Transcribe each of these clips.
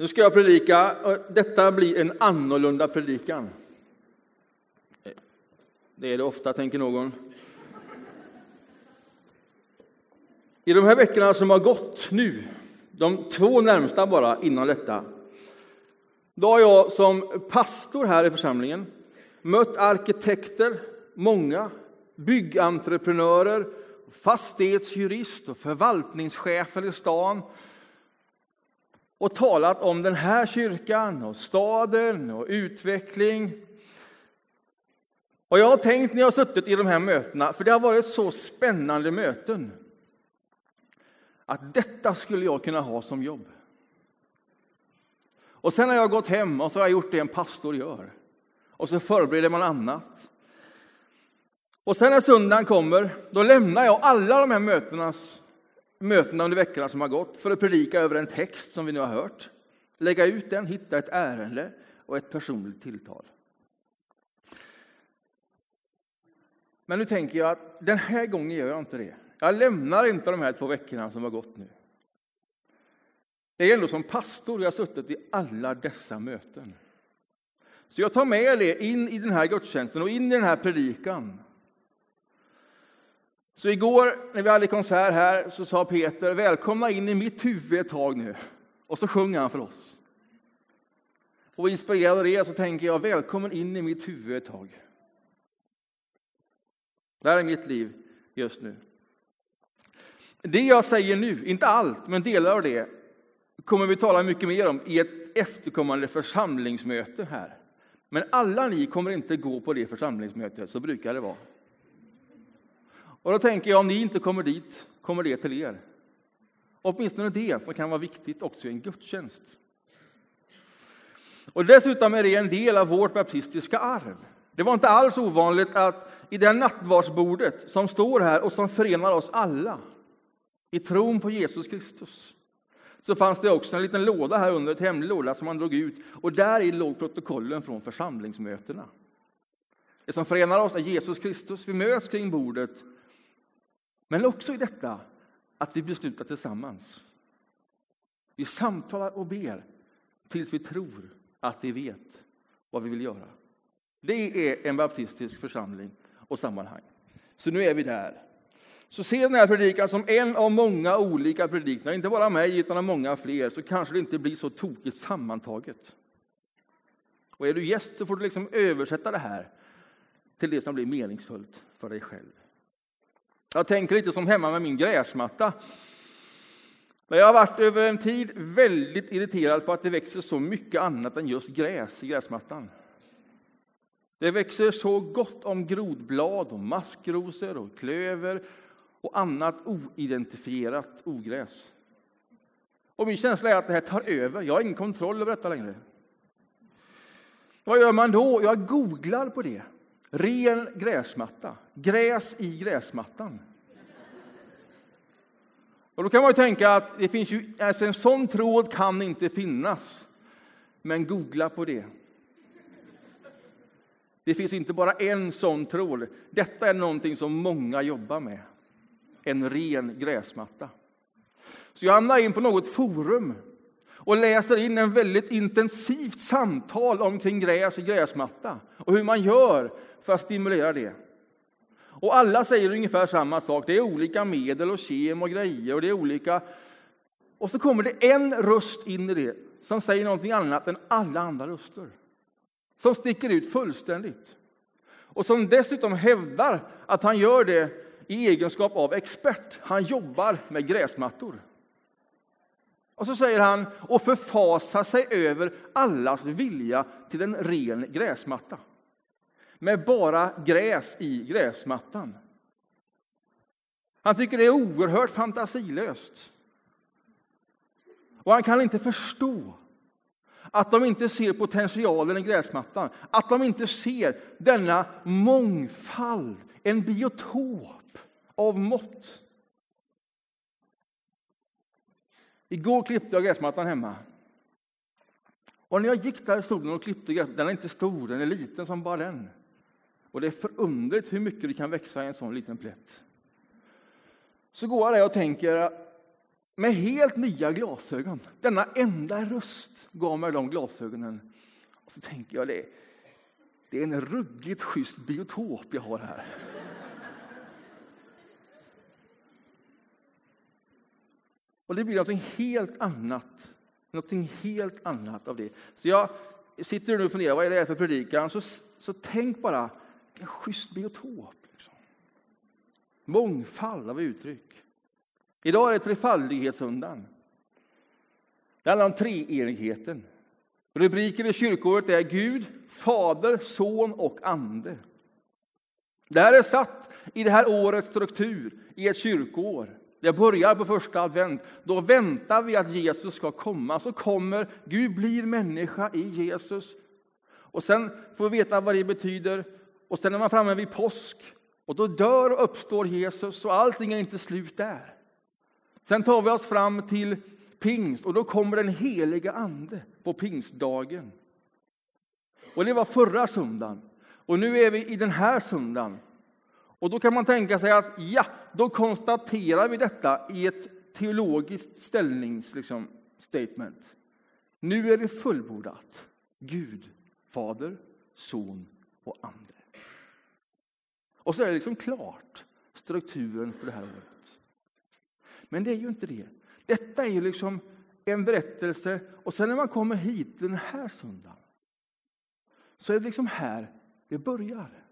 Nu ska jag predika, och detta blir en annorlunda predikan. Det är det ofta, tänker någon. I de här veckorna som har gått nu, de två närmsta bara innan detta, då har jag som pastor här i församlingen mött arkitekter, många, byggentreprenörer, fastighetsjurist och förvaltningschefer i stan och talat om den här kyrkan och staden och utveckling. Och jag har tänkt när jag har suttit i de här mötena, för det har varit så spännande möten, att detta skulle jag kunna ha som jobb. Och sen har jag gått hem och så har jag gjort det en pastor gör. Och så förbereder man annat. Och sen när söndagen kommer, då lämnar jag alla de här mötenas, mötena under veckorna som har gått för att predika över en text som vi nu har hört. Lägga ut den, hitta ett ärende och ett personligt tilltal. Men nu tänker jag att den här gången gör jag inte det. Jag lämnar inte de här två veckorna som har gått nu. Det är ändå som pastor jag har suttit i alla dessa möten. Så jag tar med det in i den här gudstjänsten och in i den här predikan. Så igår när vi hade konsert här så sa Peter välkomna in i mitt huvud ett tag nu. Och så sjunger han för oss. Och inspirerad av det så tänker jag välkommen in i mitt huvud ett tag. Det här är mitt liv just nu. Det jag säger nu, inte allt, men delar av det, kommer vi tala mycket mer om i ett efterkommande församlingsmöte här. Men alla ni kommer inte gå på det församlingsmötet, så brukar det vara. Och då tänker jag, om ni inte kommer dit, kommer det till er. Åtminstone det som kan vara viktigt också i en gudstjänst. Och dessutom är det en del av vårt baptistiska arv. Det var inte alls ovanligt att i det nattvardsbordet som står här och som förenar oss alla i tron på Jesus Kristus, så fanns det också en liten låda här under, ett hemlig låda som man drog ut och där i låg protokollen från församlingsmötena. Det som förenar oss är Jesus Kristus. Vi möts kring bordet men också i detta att vi beslutar tillsammans. Vi samtalar och ber tills vi tror att vi vet vad vi vill göra. Det är en baptistisk församling och sammanhang. Så nu är vi där. Så se den här predikan som en av många olika predikningar, inte bara mig utan av många fler, så kanske det inte blir så tokigt sammantaget. Och är du gäst så får du liksom översätta det här till det som blir meningsfullt för dig själv. Jag tänker lite som hemma med min gräsmatta. Men jag har varit över en tid väldigt irriterad på att det växer så mycket annat än just gräs i gräsmattan. Det växer så gott om grodblad och maskrosor och klöver och annat oidentifierat ogräs. Och min känsla är att det här tar över. Jag har ingen kontroll över detta längre. Vad gör man då? Jag googlar på det. Ren gräsmatta. Gräs i gräsmattan. Och då kan man ju tänka att det finns ju, alltså en sån tråd kan inte finnas. Men googla på det. Det finns inte bara en sån tråd. Detta är någonting som många jobbar med. En ren gräsmatta. Så jag hamnar in på något forum och läser in en väldigt intensivt samtal omkring gräs och gräsmatta och hur man gör för att stimulera det. Och alla säger ungefär samma sak. Det är olika medel och kem och grejer och det är olika. Och så kommer det en röst in i det som säger någonting annat än alla andra röster. Som sticker ut fullständigt. Och som dessutom hävdar att han gör det i egenskap av expert. Han jobbar med gräsmattor. Och så säger han och förfasar sig över allas vilja till en ren gräsmatta med bara gräs i gräsmattan. Han tycker det är oerhört fantasilöst. Och han kan inte förstå att de inte ser potentialen i gräsmattan, att de inte ser denna mångfald, en biotop av mått. Igår klippte jag gräsmattan hemma. Och när jag gick där i solen och klippte gräsmattan, den är inte stor, den är liten som bara den. Och det är förunderligt hur mycket det kan växa i en sån liten plätt. Så går jag där och tänker, med helt nya glasögon. Denna enda röst gav mig de glasögonen. Och så tänker jag det, det är en ruggigt schysst biotop jag har här. Och det blir någonting helt annat. Någonting helt annat av det. Så jag sitter nu och funderar, vad är det för predikan? Så, så tänk bara, en schysst biotop. Liksom. Mångfald av uttryck. Idag är det Trefaldighetsundan. Det handlar om treenigheten. Rubriken i kyrkåret är Gud, Fader, Son och Ande. Det här är satt i det här årets struktur, i ett kyrkoår. Det börjar på första advent. Då väntar vi att Jesus ska komma. Så kommer Gud blir människa i Jesus. Och sen får vi veta vad det betyder. Och sen är man framme vid påsk. Och då dör och uppstår Jesus och allting är inte slut där. Sen tar vi oss fram till pingst och då kommer den heliga ande på pingstdagen. Och det var förra söndagen. Och nu är vi i den här söndagen. Och då kan man tänka sig att ja, då konstaterar vi detta i ett teologiskt ställningsstatement. Liksom, statement. nu är det fullbordat. Gud, Fader, Son och Ande. Och så är det liksom klart, strukturen för det här året. Men det är ju inte det. Detta är ju liksom en berättelse och sen när man kommer hit den här söndagen så är det liksom här det börjar.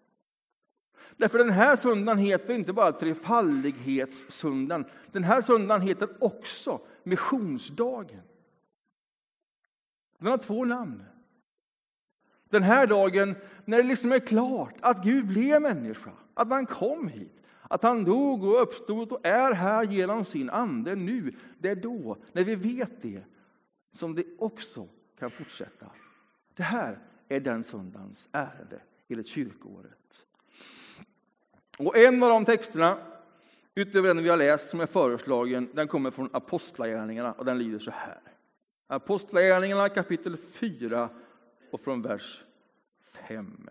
Därför den här söndagen heter inte bara trefaldighetssöndagen. Den här söndagen heter också missionsdagen. Den har två namn. Den här dagen när det liksom är klart att Gud blev människa, att han kom hit, att han dog och uppstod och är här genom sin ande nu. Det är då, när vi vet det, som det också kan fortsätta. Det här är den söndagens ärende enligt kyrkoåret. Och en av de texterna, utöver den vi har läst, som är föreslagen, den kommer från Apostlagärningarna och den lyder så här. Apostlagärningarna kapitel 4 och från vers 5.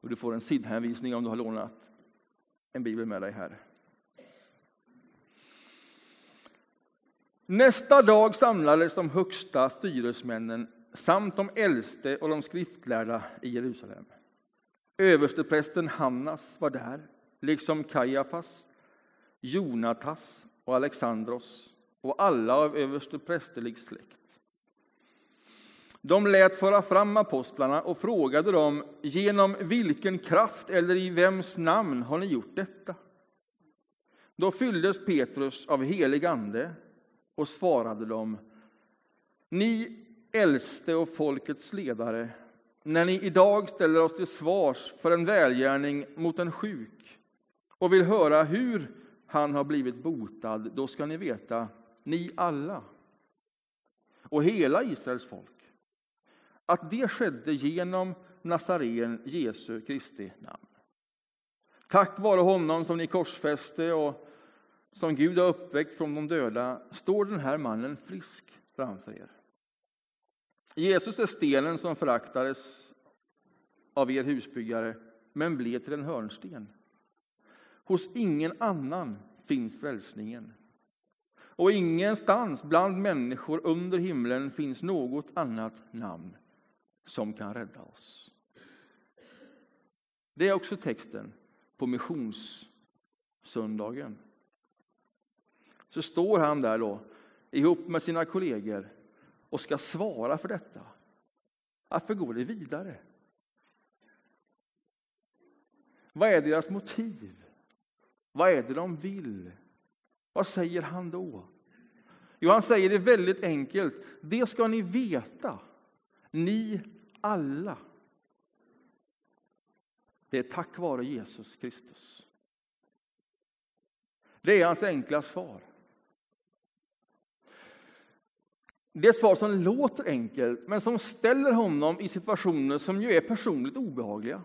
Och du får en sidhänvisning om du har lånat en bibel med dig här. Nästa dag samlades de högsta styresmännen samt de äldste och de skriftlärda i Jerusalem. Översteprästen Hannas var där, liksom Kajafas, Jonatas och Alexandros och alla av översteprästerlig släkt. De lät föra fram apostlarna och frågade dem genom vilken kraft eller i vems namn har ni gjort detta? Då fylldes Petrus av helig ande och svarade dem Ni äldste och folkets ledare när ni idag ställer oss till svars för en välgärning mot en sjuk och vill höra hur han har blivit botad, då ska ni veta, ni alla och hela Israels folk, att det skedde genom Nazaren Jesu Kristi namn. Tack vare honom som ni korsfäste och som Gud har uppväckt från de döda står den här mannen frisk framför er. Jesus är stenen som föraktades av er husbyggare, men blev till en hörnsten. Hos ingen annan finns frälsningen. Och ingenstans bland människor under himlen finns något annat namn som kan rädda oss. Det är också texten på missionssöndagen. Så står han där då ihop med sina kollegor och ska svara för detta. Varför går det vidare? Vad är deras motiv? Vad är det de vill? Vad säger han då? Jo, han säger det väldigt enkelt. Det ska ni veta, ni alla. Det är tack vare Jesus Kristus. Det är hans enkla svar. Det är ett svar som låter enkelt, men som ställer honom i situationer som ju är personligt obehagliga.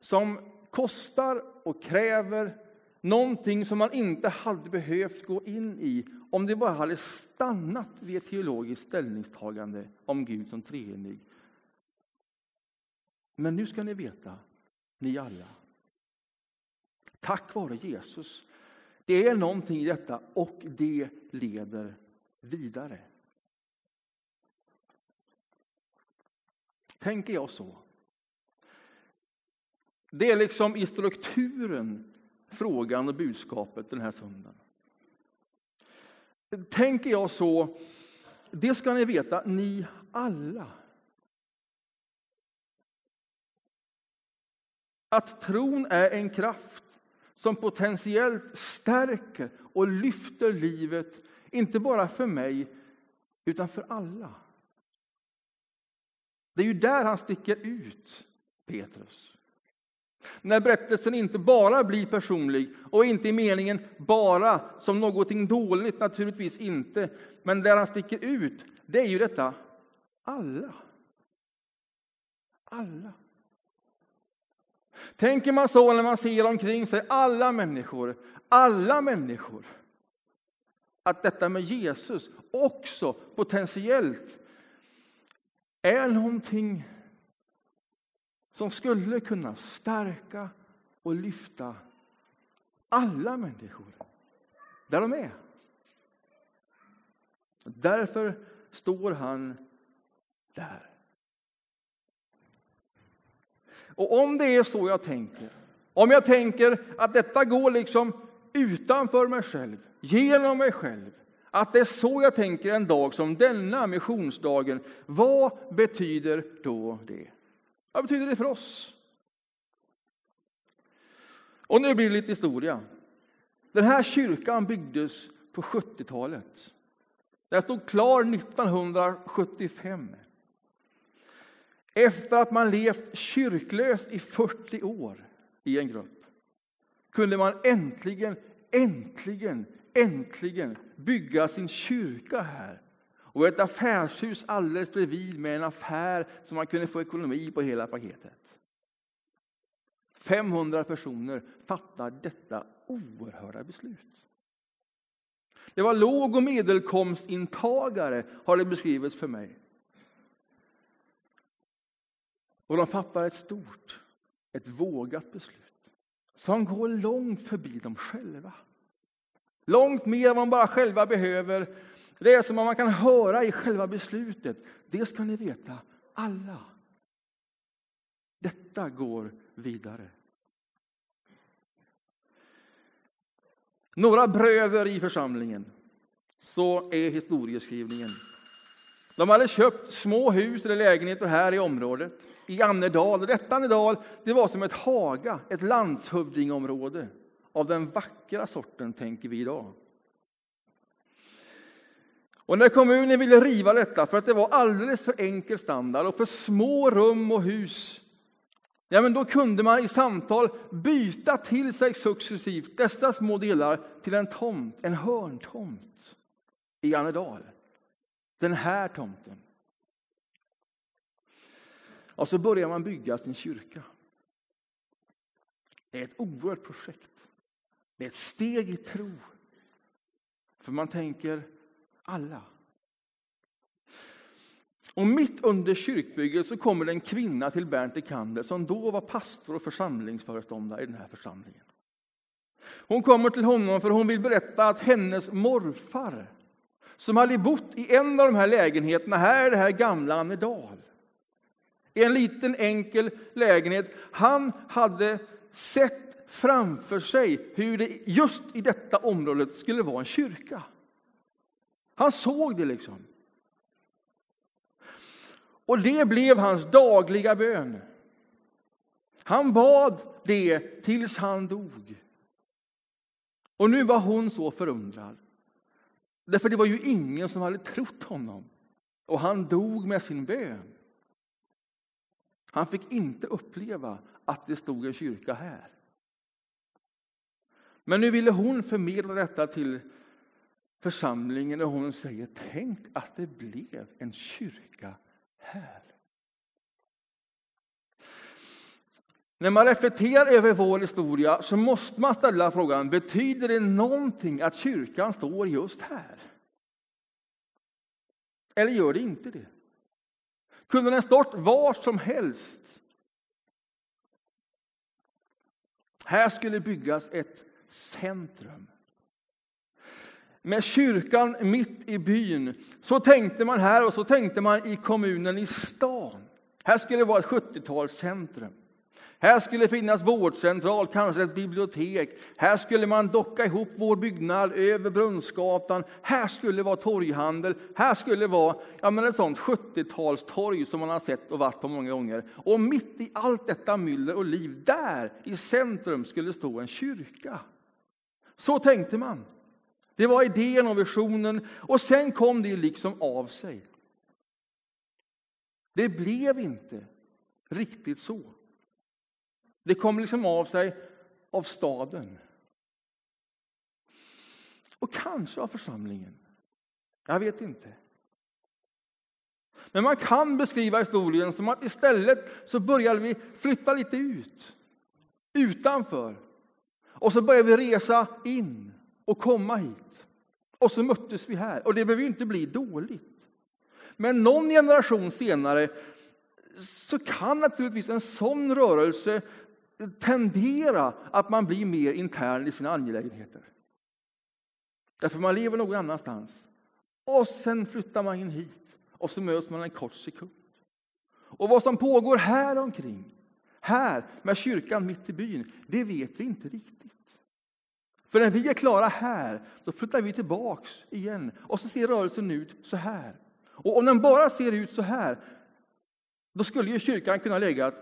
Som kostar och kräver någonting som man inte hade behövt gå in i om det bara hade stannat vid ett teologiskt ställningstagande om Gud som treenig. Men nu ska ni veta, ni alla, tack vare Jesus det är någonting i detta och det leder vidare. Tänker jag så? Det är liksom i strukturen frågan och budskapet den här söndagen. Tänker jag så, det ska ni veta, ni alla. Att tron är en kraft som potentiellt stärker och lyfter livet, inte bara för mig, utan för alla. Det är ju där han sticker ut, Petrus. När berättelsen inte bara blir personlig och inte i meningen bara som någonting dåligt, naturligtvis inte. Men där han sticker ut, det är ju detta alla. Alla. Tänker man så när man ser omkring sig alla människor, alla människor, att detta med Jesus också potentiellt är någonting som skulle kunna stärka och lyfta alla människor där de är. Därför står han där. Och om det är så jag tänker, om jag tänker att detta går liksom utanför mig själv, genom mig själv, att det är så jag tänker en dag som denna, missionsdagen, vad betyder då det? Vad betyder det för oss? Och nu blir det lite historia. Den här kyrkan byggdes på 70-talet. Den stod klar 1975. Efter att man levt kyrklöst i 40 år i en grupp kunde man äntligen, äntligen, äntligen bygga sin kyrka här och ett affärshus alldeles bredvid med en affär som man kunde få ekonomi på hela paketet. 500 personer fattar detta oerhörda beslut. Det var låg och medelkomstintagare, har det beskrivits för mig. Och de fattar ett stort, ett vågat beslut som går långt förbi dem själva. Långt mer än vad de bara själva behöver det är som man kan höra i själva beslutet. Det ska ni veta, alla. Detta går vidare. Några bröder i församlingen, så är historieskrivningen. De hade köpt små hus eller lägenheter här i området, i Annedal. Detta Annedal det var som ett Haga, ett landshövdingområde av den vackra sorten, tänker vi idag. Och när kommunen ville riva detta för att det var alldeles för enkel standard och för små rum och hus, ja, men då kunde man i samtal byta till sig successivt dessa små delar till en tomt, en hörntomt i Annedal. Den här tomten. Och så börjar man bygga sin kyrka. Det är ett oerhört projekt. Det är ett steg i tro. För man tänker, alla. Och mitt under kyrkbygget så kommer det en kvinna till Bernt Ekander som då var pastor och församlingsföreståndare i den här församlingen. Hon kommer till honom för hon vill berätta att hennes morfar som hade bott i en av de här lägenheterna här i det här gamla Annedal. I en liten enkel lägenhet. Han hade sett framför sig hur det just i detta området skulle vara en kyrka. Han såg det liksom. Och det blev hans dagliga bön. Han bad det tills han dog. Och nu var hon så förundrad. Därför det var ju ingen som hade trott honom. Och han dog med sin bön. Han fick inte uppleva att det stod en kyrka här. Men nu ville hon förmedla detta till församlingen och hon säger tänk att det blev en kyrka här. När man reflekterar över vår historia så måste man ställa frågan, betyder det någonting att kyrkan står just här? Eller gör det inte det? Kunde den stått var som helst? Här skulle byggas ett centrum med kyrkan mitt i byn. Så tänkte man här och så tänkte man i kommunen i stan. Här skulle det vara ett 70-talscentrum. Här skulle finnas vårdcentral, kanske ett bibliotek. Här skulle man docka ihop vår byggnad över Brunnsgatan. Här skulle vara torghandel. Här skulle vara ja, men ett sånt 70-talstorg som man har sett och varit på många gånger. Och mitt i allt detta myller och liv, där i centrum skulle stå en kyrka. Så tänkte man. Det var idén och visionen och sen kom det liksom av sig. Det blev inte riktigt så. Det kom liksom av sig av staden. Och kanske av församlingen. Jag vet inte. Men man kan beskriva historien som att istället så började vi flytta lite ut, utanför. Och så började vi resa in och komma hit. Och så möttes vi här. Och det behöver ju inte bli dåligt. Men någon generation senare så kan naturligtvis en sån rörelse tendera att man blir mer intern i sina angelägenheter. Därför man lever någon annanstans. Och sen flyttar man in hit och så möts man en kort sekund. Och vad som pågår här omkring, här med kyrkan mitt i byn, det vet vi inte riktigt. För när vi är klara här, då flyttar vi tillbaks igen och så ser rörelsen ut så här. Och om den bara ser ut så här, då skulle ju kyrkan kunna lägga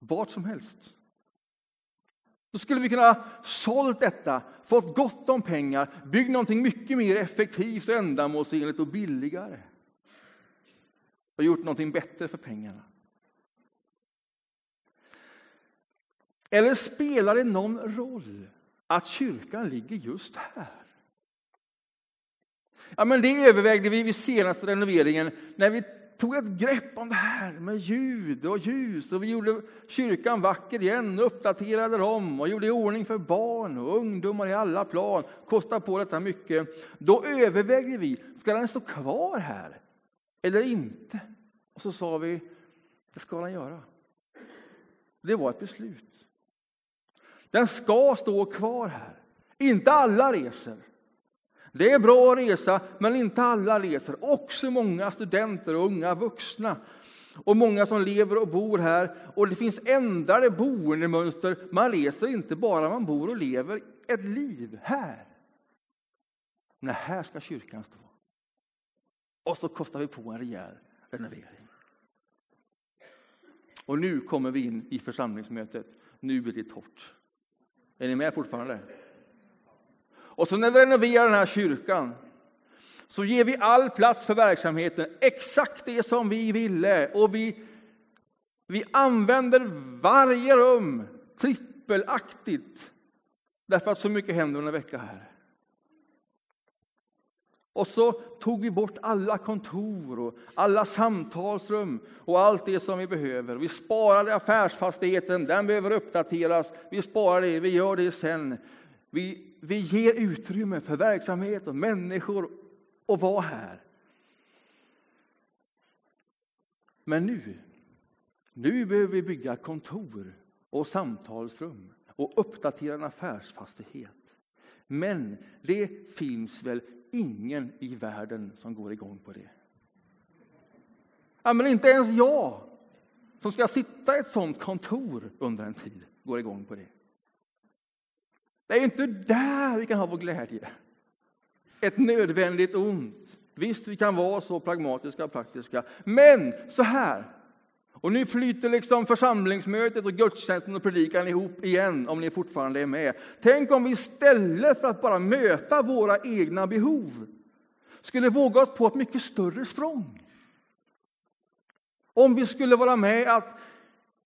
vart som helst. Då skulle vi kunna sålt detta, fått gott om pengar, byggt någonting mycket mer effektivt, och ändamålsenligt och billigare. Och gjort någonting bättre för pengarna. Eller spelar det någon roll att kyrkan ligger just här? Ja, men det övervägde vi vid senaste renoveringen när vi tog ett grepp om det här med ljud och ljus och vi gjorde kyrkan vacker igen uppdaterade dem och gjorde i ordning för barn och ungdomar i alla plan. Kostade på detta mycket. Då övervägde vi, ska den stå kvar här eller inte? Och så sa vi, det ska den göra. Det var ett beslut. Den ska stå kvar här. Inte alla reser. Det är bra att resa, men inte alla reser. Också många studenter och unga vuxna. Och många som lever och bor här. Och det finns ändrade boendemönster. Man reser inte bara, man bor och lever ett liv här. Nej, här ska kyrkan stå. Och så kostar vi på en rejäl renovering. Och nu kommer vi in i församlingsmötet. Nu blir det torrt. Är ni med fortfarande? Och så när vi renoverar den här kyrkan så ger vi all plats för verksamheten, exakt det som vi ville. Och vi, vi använder varje rum trippelaktigt därför att så mycket händer under en vecka här. Och så tog vi bort alla kontor och alla samtalsrum och allt det som vi behöver. Vi sparade affärsfastigheten, den behöver uppdateras. Vi sparar det, vi gör det sen. Vi vi ger utrymme för verksamhet och människor att vara här. Men nu, nu behöver vi bygga kontor och samtalsrum och uppdatera en affärsfastighet. Men det finns väl ingen i världen som går igång på det. Ja, men inte ens jag, som ska sitta i ett sånt kontor under en tid, går igång på det. Det är inte där vi kan ha vår glädje. Ett nödvändigt ont. Visst, vi kan vara så pragmatiska och praktiska. Men så här. Och nu flyter liksom församlingsmötet och gudstjänsten och predikan ihop igen, om ni fortfarande är med. Tänk om vi istället för att bara möta våra egna behov skulle våga oss på ett mycket större språng. Om vi skulle vara med att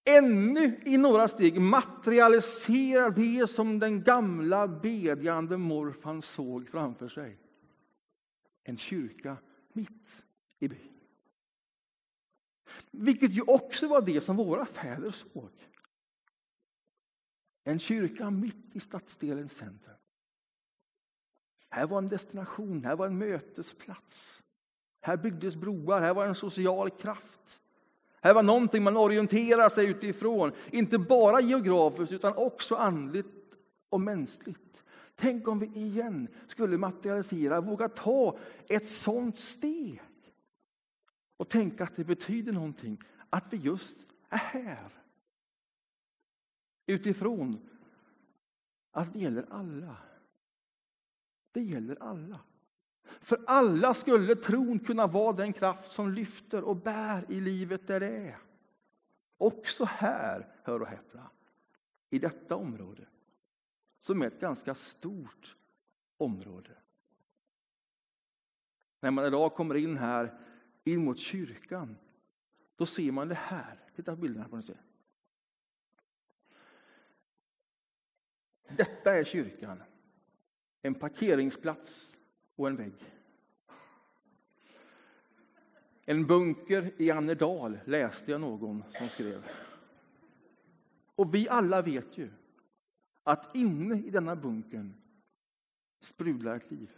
ännu i några steg materialisera det som den gamla bedjande morfan såg framför sig. En kyrka mitt i byn. Vilket ju också var det som våra fäder såg. En kyrka mitt i stadsdelens centrum. Här var en destination, här var en mötesplats. Här byggdes broar, här var en social kraft. Här var någonting man orienterar sig utifrån, inte bara geografiskt utan också andligt och mänskligt. Tänk om vi igen skulle materialisera, våga ta ett sånt steg och tänka att det betyder någonting, att vi just är här. Utifrån att det gäller alla. Det gäller alla. För alla skulle tron kunna vara den kraft som lyfter och bär i livet där det är. Också här, hör och häpna, i detta område, som är ett ganska stort område. När man idag kommer in här, in mot kyrkan, då ser man det här. Titta på bilderna. Får ni se. Detta är kyrkan. En parkeringsplats och en vägg. En bunker i Annedal läste jag någon som skrev. Och vi alla vet ju att inne i denna bunkern sprudlar ett liv.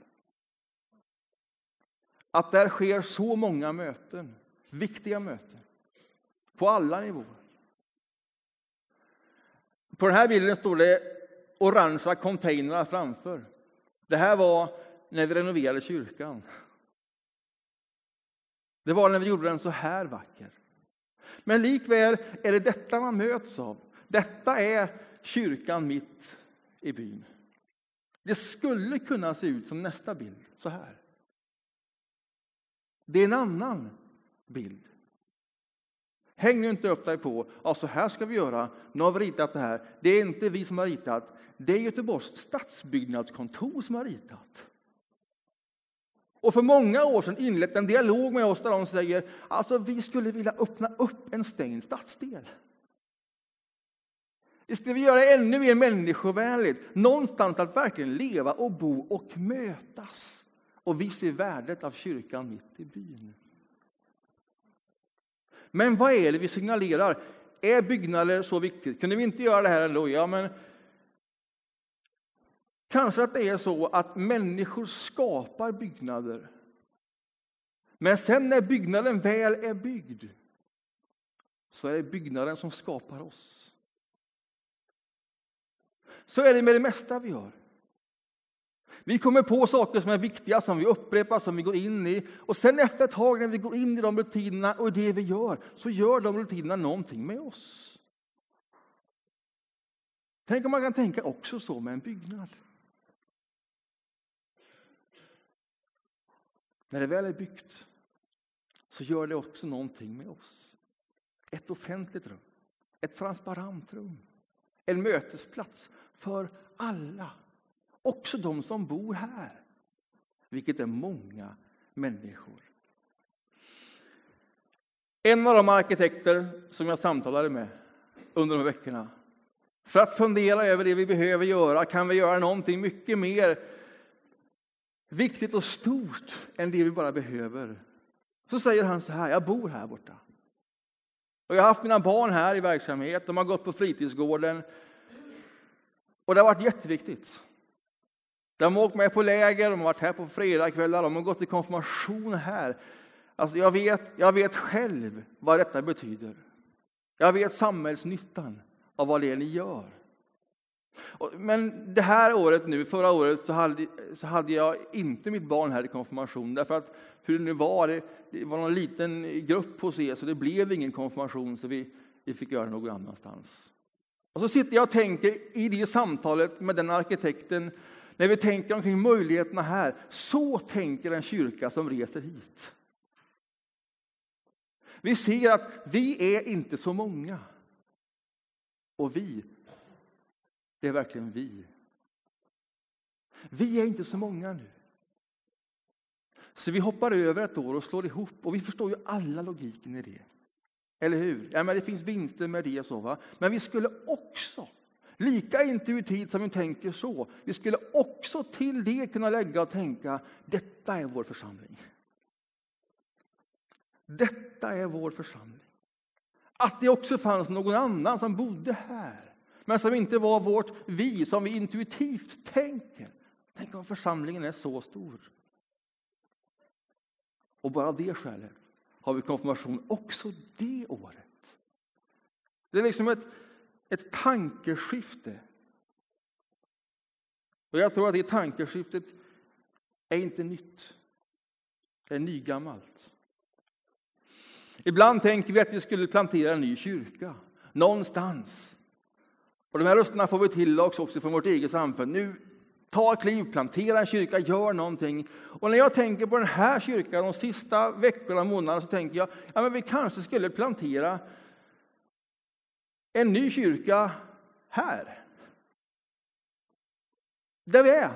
Att där sker så många möten, viktiga möten, på alla nivåer. På den här bilden står det orangea containrar framför. Det här var när vi renoverade kyrkan. Det var när vi gjorde den så här vacker. Men likväl är det detta man möts av. Detta är kyrkan mitt i byn. Det skulle kunna se ut som nästa bild, så här. Det är en annan bild. Häng nu inte upp dig på ja, så här ska vi göra. Nu har vi ritat det här. Det är inte vi som har ritat. Det är Göteborgs stadsbyggnadskontor som har ritat. Och för många år sedan inlett en dialog med oss där de säger alltså vi skulle vilja öppna upp en stängd stadsdel. Det skulle vi göra ännu mer människovänligt, någonstans att verkligen leva och bo och mötas. Och vi ser värdet av kyrkan mitt i byn. Men vad är det vi signalerar? Är byggnader så viktigt? Kunde vi inte göra det här ändå? Ja, men Kanske att det är så att människor skapar byggnader. Men sen när byggnaden väl är byggd så är det byggnaden som skapar oss. Så är det med det mesta vi gör. Vi kommer på saker som är viktiga, som vi upprepar, som vi går in i. Och sen efter ett tag när vi går in i de rutinerna och det vi gör, så gör de rutinerna någonting med oss. Tänk om man kan tänka också så med en byggnad. När det väl är byggt så gör det också någonting med oss. Ett offentligt rum, ett transparent rum, en mötesplats för alla. Också de som bor här, vilket är många människor. En av de arkitekter som jag samtalade med under de här veckorna för att fundera över det vi behöver göra, kan vi göra någonting mycket mer viktigt och stort än det vi bara behöver. Så säger han så här, jag bor här borta. Och jag har haft mina barn här i verksamhet, de har gått på fritidsgården. Och det har varit jätteviktigt. De har åkt med på läger, de har varit här på fredagskvällar, de har gått i konfirmation här. Alltså jag, vet, jag vet själv vad detta betyder. Jag vet samhällsnyttan av vad det är ni gör. Men det här året nu, förra året, så hade, så hade jag inte mitt barn här i konfirmation. Därför att hur det nu var, det, det var någon liten grupp hos er, så det blev ingen konfirmation, så vi, vi fick göra det någon annanstans. Och så sitter jag och tänker i det samtalet med den arkitekten, när vi tänker omkring möjligheterna här, så tänker en kyrka som reser hit. Vi ser att vi är inte så många. Och vi det är verkligen vi. Vi är inte så många nu. Så vi hoppar över ett år och slår ihop och vi förstår ju alla logiken i det. Eller hur? Ja, men det finns vinster med det. så va? Men vi skulle också, lika intuitivt som vi tänker så, vi skulle också till det kunna lägga och tänka, detta är vår församling. Detta är vår församling. Att det också fanns någon annan som bodde här men som inte var vårt vi, som vi intuitivt tänker. Tänk om församlingen är så stor. Och bara av det skälet har vi konfirmation också det året. Det är liksom ett, ett tankeskifte. Och jag tror att det tankeskiftet är inte nytt. Det är nygammalt. Ibland tänker vi att vi skulle plantera en ny kyrka någonstans. Och de här rösterna får vi till oss också från vårt eget samfund. Nu, ta ett kliv, plantera en kyrka, gör någonting. Och när jag tänker på den här kyrkan de sista veckorna och månaderna så tänker jag att vi kanske skulle plantera en ny kyrka här. Där vi är.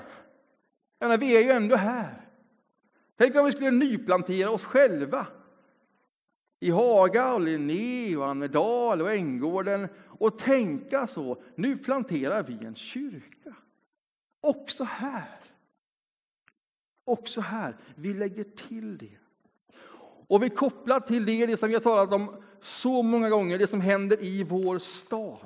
Ja, vi är ju ändå här. Tänk om vi skulle nyplantera oss själva i Haga, och Linné, och Annedal och Änggården och tänka så. Nu planterar vi en kyrka. Också här. Också här. Vi lägger till det. Och vi kopplar till det, det som vi har talat om så många gånger, det som händer i vår stad.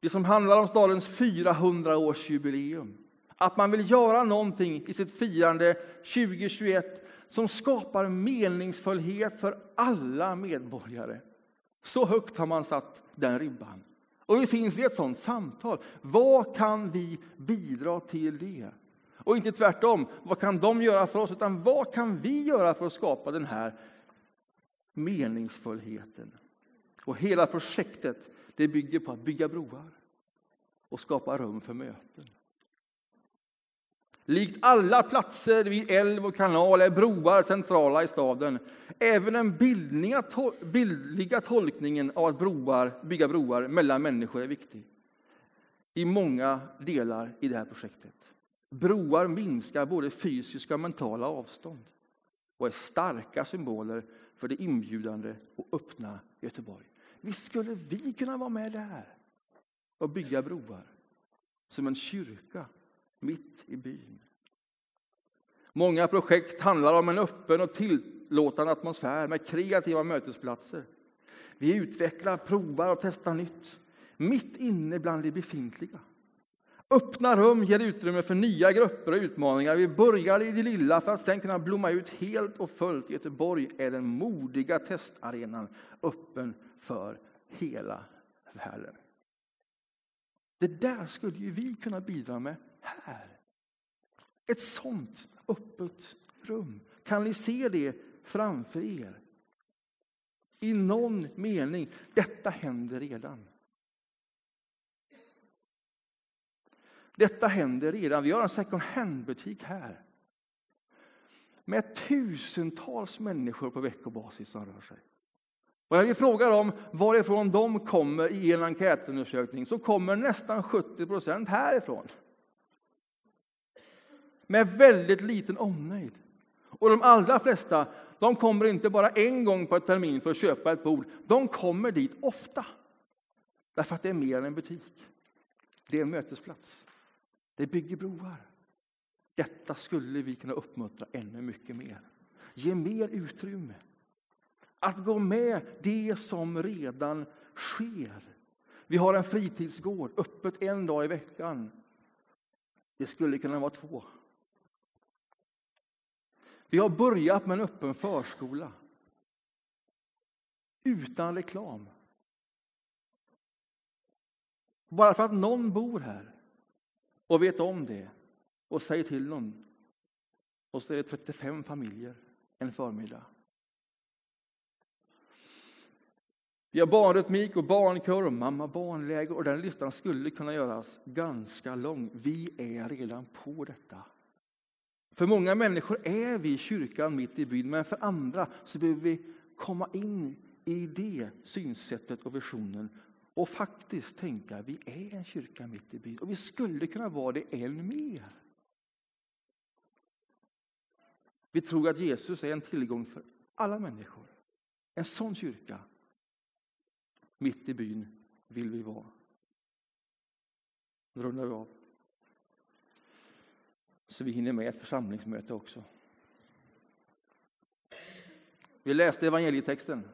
Det som handlar om stadens 400-årsjubileum. Att man vill göra någonting i sitt firande 2021 som skapar meningsfullhet för alla medborgare. Så högt har man satt den ribban. Och vi finns i ett sådant samtal. Vad kan vi bidra till det? Och inte tvärtom, vad kan de göra för oss? Utan vad kan vi göra för att skapa den här meningsfullheten? Och hela projektet det bygger på att bygga broar och skapa rum för möten. Likt alla platser vid älv och kanal är broar centrala i staden. Även den bildliga tolkningen av att broar, bygga broar mellan människor är viktig i många delar i det här projektet. Broar minskar både fysiska och mentala avstånd och är starka symboler för det inbjudande och öppna Göteborg. Visst skulle vi kunna vara med där och bygga broar som en kyrka mitt i byn. Många projekt handlar om en öppen och tillåtande atmosfär med kreativa mötesplatser. Vi utvecklar, provar och testar nytt, mitt inne bland det befintliga. Öppna rum ger utrymme för nya grupper och utmaningar. Vi börjar i det lilla för att sedan kunna blomma ut helt och fullt. Göteborg är den modiga testarenan öppen för hela världen. Det där skulle ju vi kunna bidra med här. Ett sånt öppet rum. Kan ni se det framför er? I någon mening, detta händer redan. Detta händer redan. Vi har en second hand-butik här med tusentals människor på veckobasis som rör sig. Och när vi frågar dem varifrån de kommer i en enkätundersökning så kommer nästan 70 procent härifrån. Med väldigt liten omnejd. Och de allra flesta de kommer inte bara en gång på ett termin för att köpa ett bord. De kommer dit ofta. Därför att det är mer än en butik. Det är en mötesplats. Det bygger broar. Detta skulle vi kunna uppmuntra ännu mycket mer. Ge mer utrymme. Att gå med det som redan sker. Vi har en fritidsgård, öppet en dag i veckan. Det skulle kunna vara två. Vi har börjat med en öppen förskola. Utan reklam. Bara för att någon bor här och vet om det och säger till någon. Och så är det 35 familjer en förmiddag. Vi har barnrytmik och barnkör och mamma barnläger och den listan skulle kunna göras ganska lång. Vi är redan på detta. För många människor är vi kyrkan mitt i byn, men för andra så behöver vi komma in i det synsättet och visionen och faktiskt tänka att vi är en kyrka mitt i byn och vi skulle kunna vara det än mer. Vi tror att Jesus är en tillgång för alla människor. En sån kyrka mitt i byn vill vi vara. Nu rundar vi av. Så vi hinner med ett församlingsmöte också. Vi läste evangelietexten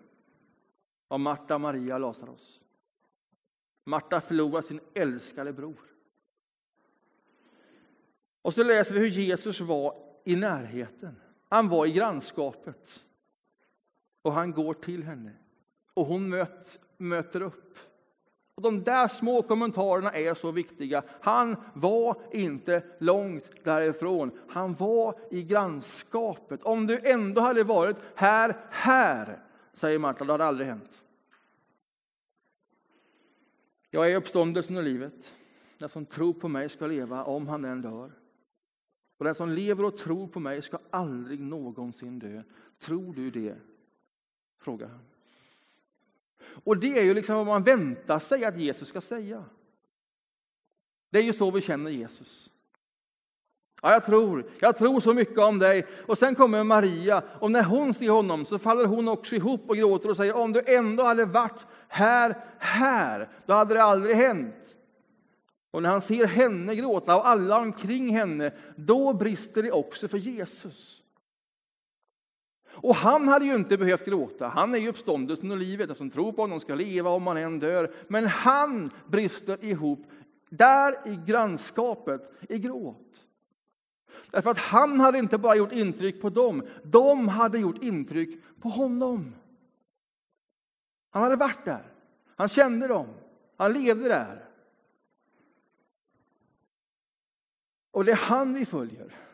om Marta, Maria och Lazarus. Marta förlorar sin älskade bror. Och så läser vi hur Jesus var i närheten. Han var i grannskapet. Och han går till henne. Och hon möts, möter upp. Och de där små kommentarerna är så viktiga. Han var inte långt därifrån. Han var i grannskapet. Om du ändå hade varit här, här, säger Marta, det hade aldrig hänt. Jag är uppståndelsen och livet. Den som tror på mig ska leva om han än dör. Och den som lever och tror på mig ska aldrig någonsin dö. Tror du det? frågar han. Och det är ju liksom vad man väntar sig att Jesus ska säga. Det är ju så vi känner Jesus. Ja, jag tror, jag tror så mycket om dig. Och sen kommer Maria och när hon ser honom så faller hon också ihop och gråter och säger om du ändå hade varit här, här, då hade det aldrig hänt. Och när han ser henne gråta och alla omkring henne, då brister det också för Jesus. Och han hade ju inte behövt gråta. Han är ju uppståndelsen och livet. Den som tror på honom ska leva om man än dör. Men han brister ihop där i grannskapet i gråt. Därför att han hade inte bara gjort intryck på dem, de hade gjort intryck på honom. Han hade varit där, han kände dem, han levde där. Och det är han vi följer.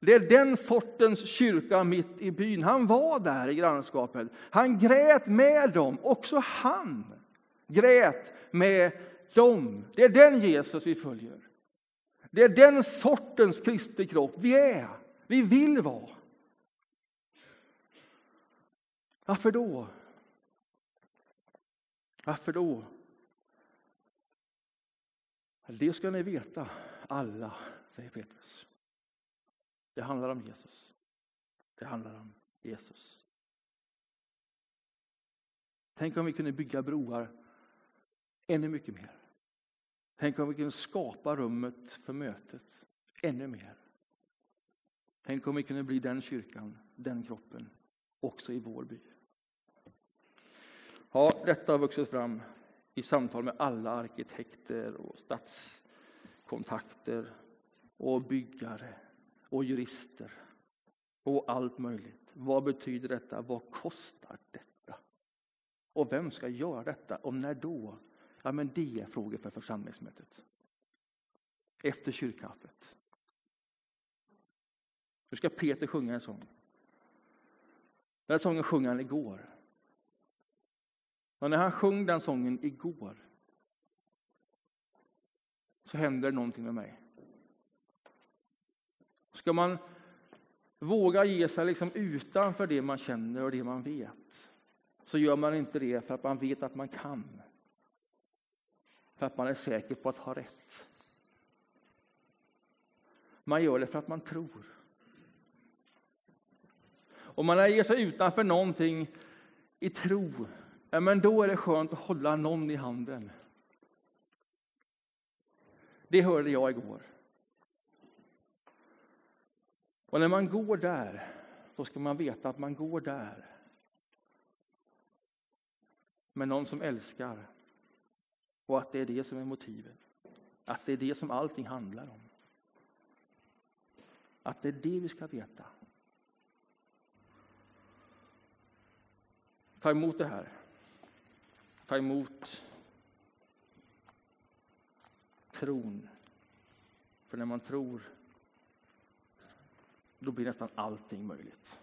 Det är den sortens kyrka mitt i byn. Han var där i grannskapet. Han grät med dem. Också han grät med dem. Det är den Jesus vi följer. Det är den sortens Kristi kropp vi är. Vi vill vara. Varför då? Varför då? Det ska ni veta, alla, säger Petrus. Det handlar om Jesus. Det handlar om Jesus. Tänk om vi kunde bygga broar ännu mycket mer. Tänk om vi kunde skapa rummet för mötet ännu mer. Tänk om vi kunde bli den kyrkan, den kroppen, också i vår by. Ja, detta har vuxit fram i samtal med alla arkitekter och stadskontakter och byggare och jurister och allt möjligt. Vad betyder detta? Vad kostar detta? Och vem ska göra detta och när då? Ja, men det är frågor för församlingsmötet. Efter kyrkkaffet. Nu ska Peter sjunga en sång. Den sången sjöng han igår. Och när han sjöng den sången igår så hände det någonting med mig. Ska man våga ge sig liksom utanför det man känner och det man vet så gör man inte det för att man vet att man kan. För att man är säker på att ha rätt. Man gör det för att man tror. Om man ger sig utanför någonting i tro, ja, men då är det skönt att hålla någon i handen. Det hörde jag igår. Och när man går där, då ska man veta att man går där med någon som älskar och att det är det som är motivet. Att det är det som allting handlar om. Att det är det vi ska veta. Ta emot det här. Ta emot tron. För när man tror då blir nästan allting möjligt.